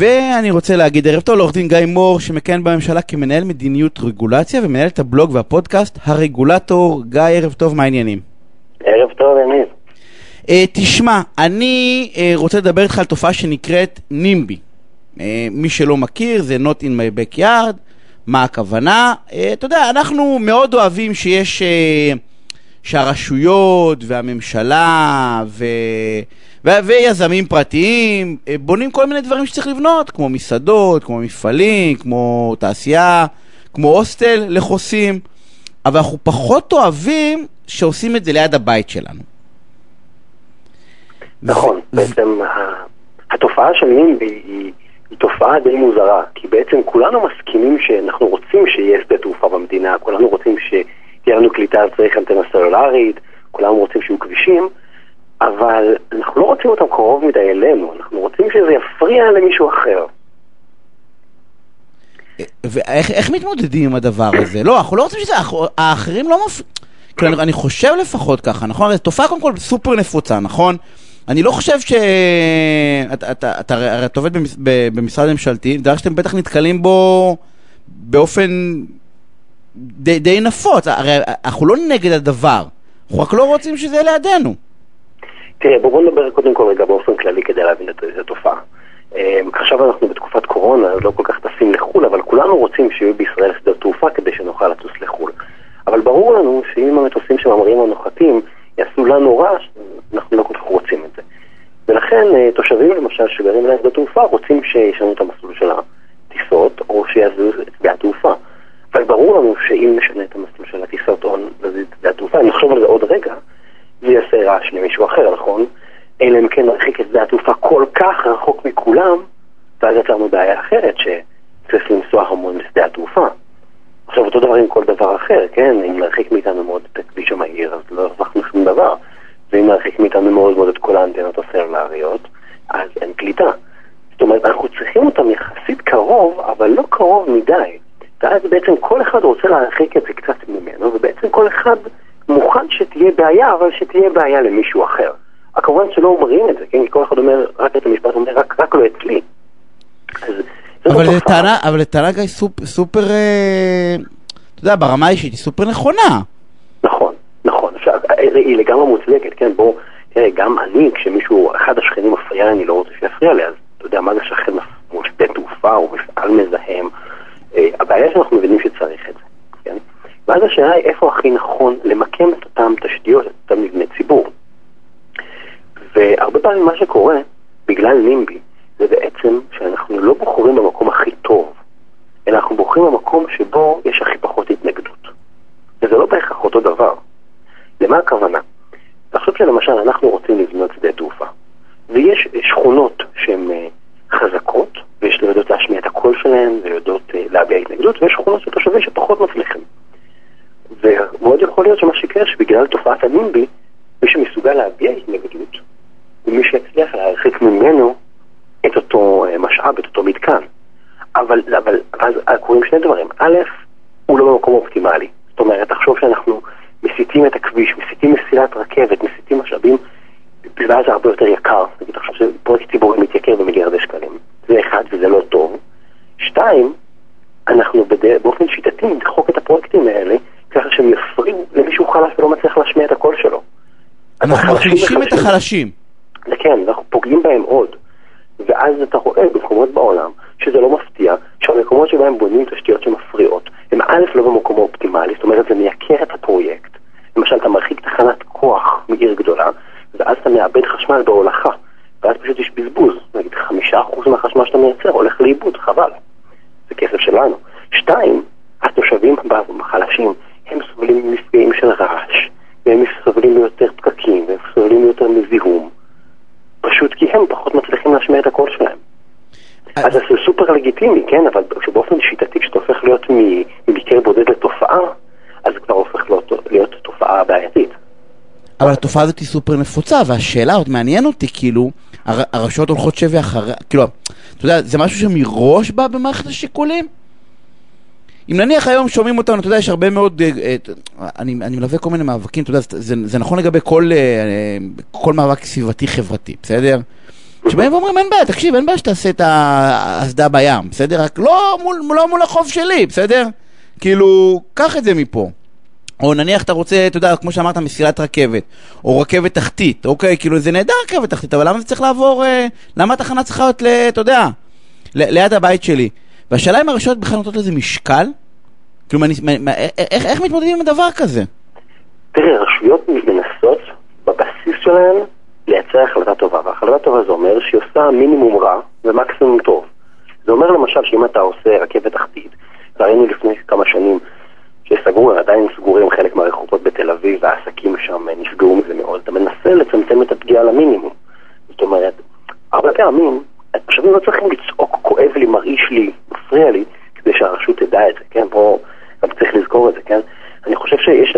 ואני רוצה להגיד ערב טוב לעורך דין גיא מור, שמכהן בממשלה כמנהל מדיניות רגולציה ומנהל את הבלוג והפודקאסט הרגולטור. גיא, ערב טוב, מה העניינים? ערב טוב, יניב. Uh, תשמע, אני uh, רוצה לדבר איתך על תופעה שנקראת נימבי. Uh, מי שלא מכיר, זה Not in my backyard. מה הכוונה? Uh, אתה יודע, אנחנו מאוד אוהבים שיש... Uh, שהרשויות והממשלה ו... ו... ויזמים פרטיים בונים כל מיני דברים שצריך לבנות, כמו מסעדות, כמו מפעלים, כמו תעשייה, כמו הוסטל לחוסים, אבל אנחנו פחות אוהבים שעושים את זה ליד הבית שלנו. נכון, בעצם התופעה של נימבי היא, היא תופעה די מוזרה, כי בעצם כולנו מסכימים שאנחנו רוצים שיהיה שדה תעופה במדינה, כולנו רוצים שתהיה על צריך אנטנה סלולרית, כולנו רוצים שיהיו כבישים, אבל אנחנו לא רוצים אותם קרוב מדי אלינו, אנחנו רוצים שזה יפריע למישהו אחר. ואיך מתמודדים עם הדבר הזה? לא, אנחנו לא רוצים שזה, האחרים לא מפ... אני, חושב לפחות ככה, נכון? זו תופעה קודם כל סופר נפוצה, נכון? אני לא חושב ש... אתה, הרי אתה עובד במש... במשרד ממשלתי, דבר שאתם בטח נתקלים בו באופן די, די נפוץ, הרי אנחנו לא נגד הדבר, אנחנו רק לא רוצים שזה יהיה לידינו. תראה, בואו נדבר קודם כל רגע באופן כללי כדי להבין את התופעה. אמ, עכשיו אנחנו בתקופת קורונה, לא כל כך טסים לחו"ל, אבל כולנו רוצים שיהיו בישראל שדות תעופה כדי שנוכל לטוס לחו"ל. אבל ברור לנו שאם המטוסים שממריאים או נוחתים יעשו לנו רעש, אנחנו לא כל כך רוצים את זה. ולכן אה, תושבים למשל שגרים ליד שדה תעופה רוצים שישנו את המסלול של הטיסות, או שיעזבו את שדה התעופה. אבל ברור לנו שאם נשנה את המסלול של הטיסות או נזיז את שדה התעופה, אם נחשוב על זה עוד רגע, זה יעשה רעש למישהו אחר, נכון? אלא אם כן נרחיק את שדה התעופה כל כך רחוק מכולם, ואז יצרנו בעיה אחרת שצריך לנסוע המון לשדה התעופה. עכשיו אותו דבר עם כל דבר אחר, כן? אם נרחיק מאיתנו מאוד את הכביש המהיר, אז לא הרווחנו שום דבר. ואם נרחיק מאיתנו מאוד מאוד את כל האנטנות הסלולריות, אז אין קליטה. זאת אומרת, אנחנו צריכים אותם יחסית קרוב, אבל לא קרוב מדי. ואז בעצם כל אחד רוצה להרחיק את זה קצת ממנו, ובעצם כל אחד מוכן שתהיה בעיה, אבל שתהיה בעיה למישהו אחר. כמובן שלא אומרים את זה, כן? כל אחד אומר, רק את המשפט אומר, רק, רק לא אצלי. אבל לטענה, אבל לטענה גיא סופ, סופר, אה, אתה יודע, ברמה האישית היא סופר נכונה. נכון, נכון, עכשיו, היא לגמרי מוצדקת, כן, בואו, תראה, גם אני, כשמישהו, אחד השכנים מפריע לי, אני לא רוצה שיפריע לי, אז אתה יודע, מה זה שכן מול שדה תעופה או מפעל מזהם, אה, הבעיה שאנחנו מבינים שצריך את זה, כן? ואז השאלה היא איפה הכי נכון למקם את אותן תשתיות, את אותם מבני ציבור. והרבה פעמים מה שקורה, בגלל נימבי, זה בעצם שאנחנו לא בוחרים במקום הכי טוב, אלא אנחנו בוחרים במקום שבו יש הכי פחות התנגדות. וזה לא בהכרח אותו דבר. למה הכוונה? תחשוב שלמשל אנחנו רוצים לבנות שדה תעופה, ויש שכונות שהן אה, חזקות, ויש יודעות להשמיע את הקול שלהן, ויודעות אה, להביע התנגדות, ויש שכונות של תושבים שפחות מצליחים. ומאוד יכול להיות שמה שיקרה שבגלל תופעת הנימבי, מי שמסוגל להביע התנגדות, הוא מי שיצליח להרחיק ממנו את אותו אה, משאב, את אותו מתקן. אבל, אבל אז קורים שני דברים. א', הוא לא במקום אופטימלי. זאת אומרת, תחשוב שאנחנו מסיטים את הכביש, מסיטים מסילת רכבת, מסיטים משאבים, ואז זה הרבה יותר יקר. נגיד, תחשוב שפרויקט ציבורי מתייקר במיליארדי שקלים. זה אחד, וזה לא טוב. שתיים, אנחנו בדי, באופן שיטתי נדחוק את הפרויקטים האלה, ככה שהם יפריעו למישהו חלש ולא מצליח להשמיע את הקול שלו. אנחנו מחלישים את החלשים. כן, אנחנו פוגעים בהם עוד. ואז אתה רואה במקומות בעולם שזה לא מפתיע שהמקומות שבהם בונים תשתיות שמפריעות הם א' לא במקום האופטימלי, זאת אומרת זה מייקר את הפרויקט. למשל אתה מרחיק תחנת כוח מעיר גדולה ואז אתה מאבד חשמל בהולכה ואז פשוט יש בזבוז, נגיד חמישה אחוז מהחשמל שאתה מייצר הולך לאיבוד, חבל. זה כסף שלנו. שתיים, התושבים החלשים הם סובלים מפגעים של רעש והם סובלים מיותר פקקים והם סובלים מיותר מזיהום פשוט כי הם פחות מצליחים להשמיע את הקול שלהם. אה. אז זה סופר לגיטימי, כן, אבל שבאופן שיטתי כשאתה הופך להיות ממקרה בודד לתופעה, אז זה כבר הופך להיות, להיות תופעה בעייתית. אבל התופעה הזאת היא סופר נפוצה, והשאלה עוד מעניין אותי, כאילו, הר, הרשויות הולכות שבי אחרי, כאילו, אתה יודע, זה משהו שמראש בא במערכת השיקולים? אם נניח היום שומעים אותנו, אתה יודע, יש הרבה מאוד, אה, אה, אני, אני מלווה כל מיני מאבקים, אתה יודע, זה, זה נכון לגבי כל, אה, כל מאבק סביבתי חברתי, בסדר? שבאים ואומרים, אין בעיה, תקשיב, אין בעיה שתעשה את האסדה בים, בסדר? רק לא מול, לא מול החוף שלי, בסדר? כאילו, קח את זה מפה. או נניח אתה רוצה, אתה יודע, כמו שאמרת, מסילת רכבת, או רכבת תחתית, אוקיי? כאילו זה נהדר רכבת תחתית, אבל למה זה צריך לעבור, אה, למה התחנה צריכה להיות, אתה יודע, ליד הבית שלי? והשאלה אם הרשויות בכלל נותנות לזה משקל? מה, איך, איך מתמודדים עם דבר כזה? תראה, רשויות מנסות בבסיס שלהן לייצר החלטה טובה, והחלטה טובה זה אומר שהיא עושה מינימום רע ומקסימום טוב. זה אומר למשל שאם אתה עושה רכבת תחתית, ראינו לפני כמה שנים שסגרו, עדיין סגורים חלק מהרחובות בתל אביב והעסקים שם נפגעו מזה מאוד, אתה מנסה לצמצם את הפגיעה למינימום. זאת אומרת, הרבה פעמים התושבים לא צריכים לצעוק, כואב לי, מרעיש לי, מפריע לי, כדי שהרשות תדע את זה, כן? פה גם צריך לזכור את זה, כן? אני חושב שיש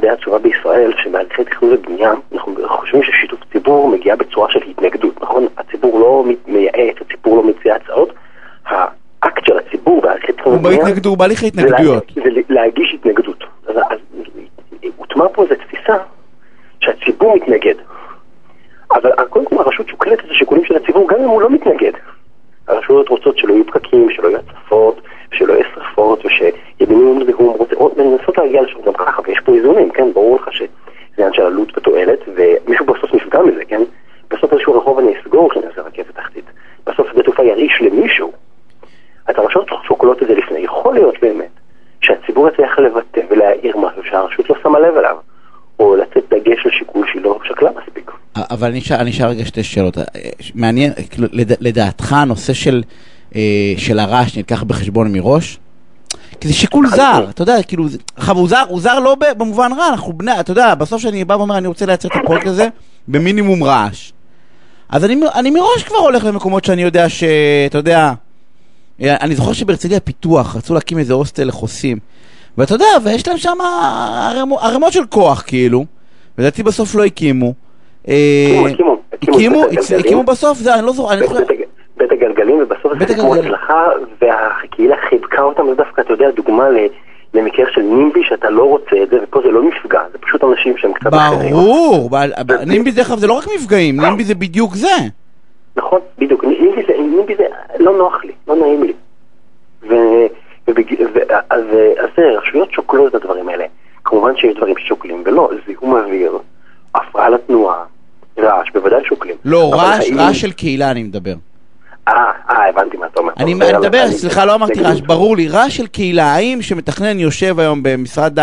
די עצובה בישראל, שבהליכי תכנון ובנייה, אנחנו חושבים ששיתוף ציבור מגיע בצורה של התנגדות, נכון? הציבור לא מייעץ, הציבור לא מציע הצעות. האקט של הציבור בהליכי תכנון ובנייה... הוא בהליך ההתנגדויות. זה להגיש התנגדות. אז, אז הוטמע פה איזו תפיסה שהציבור מתנגד. אבל קודם כל הרשות שוקלת את השיקולים של הציבור גם אם הוא לא מתנגד. הרשויות רוצות שלא יהיו פקקים, שלא יהיו הצפות, שלא יהיו שרפות, ושיהיה מינימום זיהום, מנסות להגיע לשם גם ככה, ויש פה איזונים, כן? ברור לך שזה עניין של עלות ותועלת, ומישהו בסוף נפגע מזה, כן? בסוף איזשהו רחוב אני אסגור כשאני עושה רכבת תחתית. בסוף שדה תעופה ירעיש למישהו. אז הרשויות שוקלות את זה לפני. יכול להיות באמת שהציבור יצליח לבטא ולהעיר משהו שהרשות לא שמה לב אליו, או לתת דגש לשיקול שהיא לא שקלה מספיק. אבל אני אשאל רגע שתי שאלות. מעניין, כאילו, לדעתך הנושא אה, של הרעש נלקח בחשבון מראש? כי זה שיקול זר, אתה יודע, כאילו, עכשיו הוא זר, הוא זר לא במובן רע, אנחנו בני, אתה יודע, בסוף שאני בא ואומר, אני רוצה לייצר את הפרויקט הזה במינימום רעש. אז אני, אני מראש כבר הולך למקומות שאני יודע שאתה יודע, אני זוכר שבהרצליה פיתוח, רצו להקים איזה הוסטל לחוסים. ואתה יודע, ויש להם שם ערימות של כוח, כאילו, ולדעתי בסוף לא הקימו. הקימו, הקימו. הקימו בסוף? זה, אני לא זוכר, אני חושב... ובסוף זה כמו הצלחה, והקהילה חיבקה אותם, זה דווקא, אתה יודע, דוגמה למקרה של נימבי, שאתה לא רוצה את זה, ופה זה לא מפגע, זה פשוט אנשים שהם קצת אחרים. ברור, נימבי דרך אגב זה לא רק מפגעים, נימבי זה בדיוק זה. נכון, בדיוק, נימבי זה לא נוח לי, לא נעים לי. אז רשויות שוקלות את הדברים האלה. כמובן שיש דברים ששוקלים, ולא, זיהום אוויר, הפרעה לתנועה, רעש, בוודאי שוקלים. לא, רעש, רעש של קהילה אני מדבר. אה, אה, הבנתי מה אתה אומר. אני מדבר, סליחה, לא אמרתי רעש, ברור לי, רעש של קהילה, האם שמתכנן יושב היום במשרד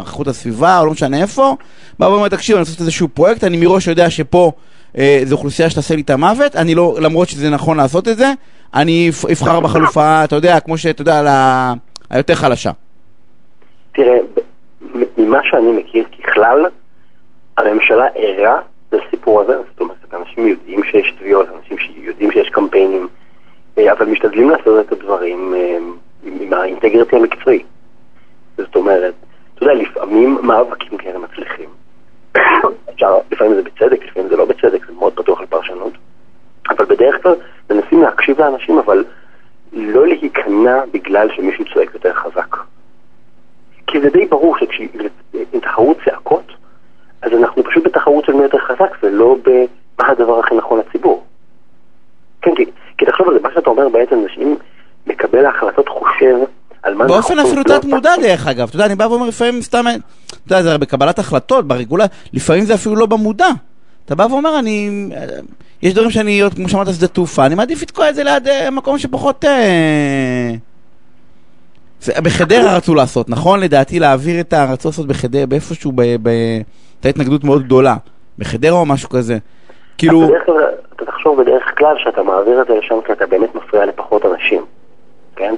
איכות הסביבה, או לא משנה איפה, בא ואומר, תקשיב, אני רוצה לעשות איזשהו פרויקט, אני מראש יודע שפה אה, זו אוכלוסייה שתעשה לי את המוות, אני לא, למרות שזה נכון לעשות את זה, אני אבחר בחלופה, אתה יודע, כמו שאתה יודע, היותר חלשה. תראה, ממה שאני מכיר ככלל, הממשלה ערה לסיפור הזה, זאת אומרת, אנשים יודעים שיש תביעות, אנשים יודעים שיש קמפיינים, אה, אבל משתדלים לעשות את הדברים אה, עם האינטגריטי המקצועי. זאת אומרת, אתה יודע, לפעמים מאבקים כאלה מצליחים. אפשר, לפעמים זה בצדק, לפעמים זה לא בצדק, זה מאוד פתוח לפרשנות. אבל בדרך כלל מנסים להקשיב לאנשים, אבל לא להיכנע בגלל שמישהו צועק יותר חזק. כי זה די ברור שכשאם תחרות צעקות, אז אנחנו פשוט בתחרות של מי יותר חזק, ולא במה הדבר הכי נכון לציבור. כן, כי, כי תחשוב על זה, מה שאתה אומר בעצם זה שאם מקבל ההחלטות חושב על מה נכון... באופן אפילו תת מודע דרך אגב, אתה יודע, אני בא ואומר לפעמים סתם, אתה יודע, זה הרי בקבלת החלטות, ברגולה, לפעמים זה אפילו לא במודע. אתה בא ואומר, אני... יש דברים שאני, כמו שאמרת, שדה תעופה, אני מעדיף לתקוע את זה ליד אה, מקום שפחות... אה... בחדרה רצו לעשות, נכון? לדעתי להעביר את ה... רצו לעשות בחדרה, באיפשהו. ב... הייתה התנגדות מאוד גדולה. בחדרה או משהו כזה. כאילו... אתה תחשוב בדרך כלל שאתה מעביר את זה לשם כי אתה באמת מפריע לפחות אנשים, כן?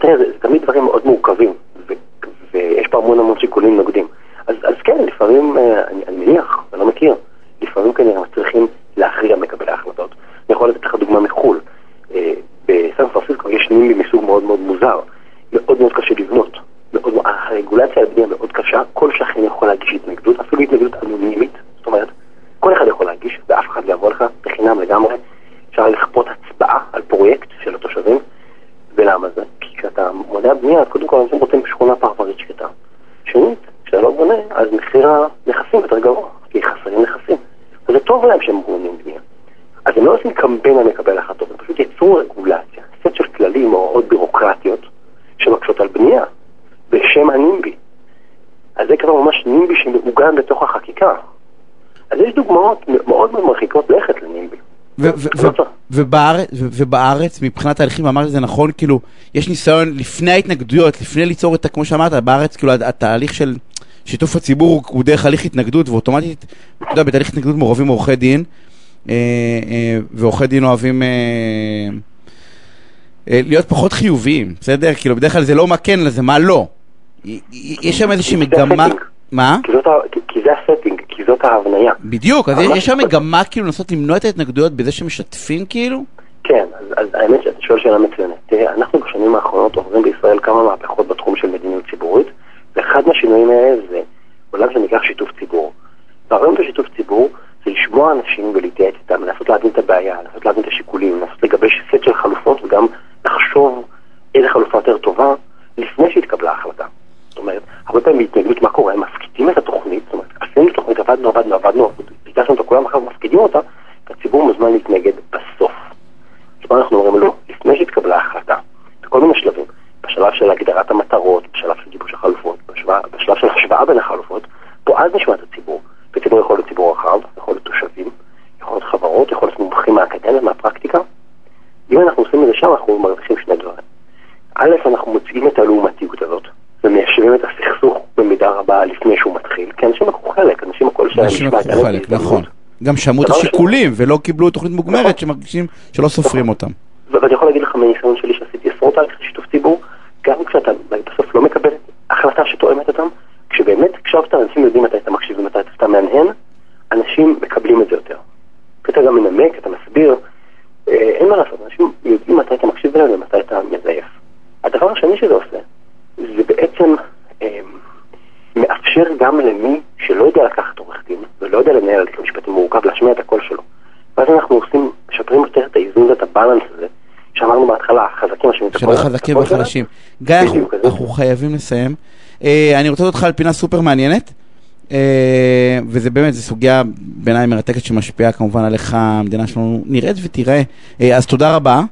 תראה, זה תמיד דברים מאוד מורכבים, ויש פה המון המון שיקולים נוגדים. הבנייה, אז קודם כל אנשים רוצים שכונה פרפרית שקטה. שנית, כשאתה לא בונה, אז מחיר הנכסים יותר גבוה, כי חסרים נכסים. וזה טוב להם שהם בונים בנייה. אז הם לא עושים קמפיין למקבל החלטות, הם פשוט יצרו רגולציה, סט של כללים או עוד בירוקרטיות שמקשות על בנייה, בשם הנימבי. אז זה כבר ממש נימבי שמעוגן בתוך החקיקה. אז יש דוגמאות מאוד מאוד מרחיקות לכת לנימבי. ובארץ, מבחינת ההליכים, אמרת זה נכון, כאילו, יש ניסיון לפני ההתנגדויות, לפני ליצור את, כמו שאמרת, בארץ, כאילו, התהליך של שיתוף הציבור הוא דרך הליך התנגדות, ואוטומטית, אתה יודע, בתהליך התנגדות מעורבים עורכי דין, אה, אה, ועורכי דין אוהבים אה, להיות פחות חיוביים, בסדר? כאילו, בדרך כלל זה לא מה כן, זה מה לא. יש שם איזושהי מגמה... מה? כי זה הסטינג, כי זאת ההבניה. בדיוק, אז יש שם מגמה כאילו לנסות למנוע את ההתנגדויות בזה שמשתפים כאילו? כן, אז האמת שאתה שואל שאלה מצוינת. תראה, אנחנו בשנים האחרונות עוברים בישראל כמה מהפכות בתחום של מדיניות ציבורית, ואחד מהשינויים האלה זה עולם שנקרא שיתוף ציבור. והרעיון בשיתוף ציבור זה לשמוע אנשים ולהתייעץ איתם, לנסות להבין את הבעיה, לנסות להבין את השיקולים, לנסות לגבש סט של חלופות וגם לחשוב איזה חלופה יותר טובה לפני שהתקבלה ההחלטה. זאת אומרת, הרבה פעמים בהתנגדות מה קורה? הם מפקידים את התוכנית, זאת אומרת, עשינו תוכנית, עבדנו, עבדנו, עבדנו, פיתחנו אותה כולם אחר מפקידים אותה, והציבור מוזמן להתנגד בסוף. מה אנחנו אומרים? לא, לפני שהתקבלה ההחלטה, בכל מיני שלבים, בשלב של הגדרת המטרות, בשלב של גיבוש החלופות, בשלב של השוואה בין החלופות, פה אז נשמע את הציבור. וציבור יכול להיות ציבור רחב, יכול להיות תושבים, יכול להיות חברות, יכול להיות מומחים מהאקדמיה, מהפרקטיקה. אם אנחנו עושים את זה שם, אנחנו מרוויחים שני דברים. א', אנחנו מוצאים את הלעומתיות הזאת, ומיישבים את הסכסוך במידה רבה לפני שהוא מתחיל, כי אנשים לקחו חלק, לקחו חלק, נכון. גם שמעו את השיקולים ולא קיבלו תוכנית מוגמרת נכון. שמרגישים שלא סופרים אותם. ואני יכול להגיד לך מניסיון שלי שעשיתי עשרות תהליכי שיתוף ציבור, גם כשאתה בסוף לא מקבל החלטה שתואמת אותם, כשבאמת הקשבת, אנשים יודעים מתי אתה מקשיב ומתי אתה מהנהן, אנשים מקבלים את זה יותר. אתה גם מנמק, אתה מסביר, אה, אין מה לעשות, אנשים יודעים מתי אתה מקשיב להם ומתי אתה מזייף. הדבר השני שזה עושה, זה בעצם אה, מאפשר גם למי שלא יודע לקחת עורך דין ולא יודע לנהל הליך משפטי מורכב להשמיע את הקול שלו. ואז אנחנו עושים, משפרים יותר את האיזון ואת הבלנס הזה, שאמרנו בהתחלה, החזקים משמיעים את הקול. של החזקים והחלשים. גיא, אנחנו חייבים לסיים. אה, אני רוצה לדעת אותך על פינה סופר מעניינת. אה, וזה באמת, זו סוגיה בעיניי מרתקת שמשפיעה כמובן על איך המדינה שלנו נראית ותראה. אה, אז תודה רבה.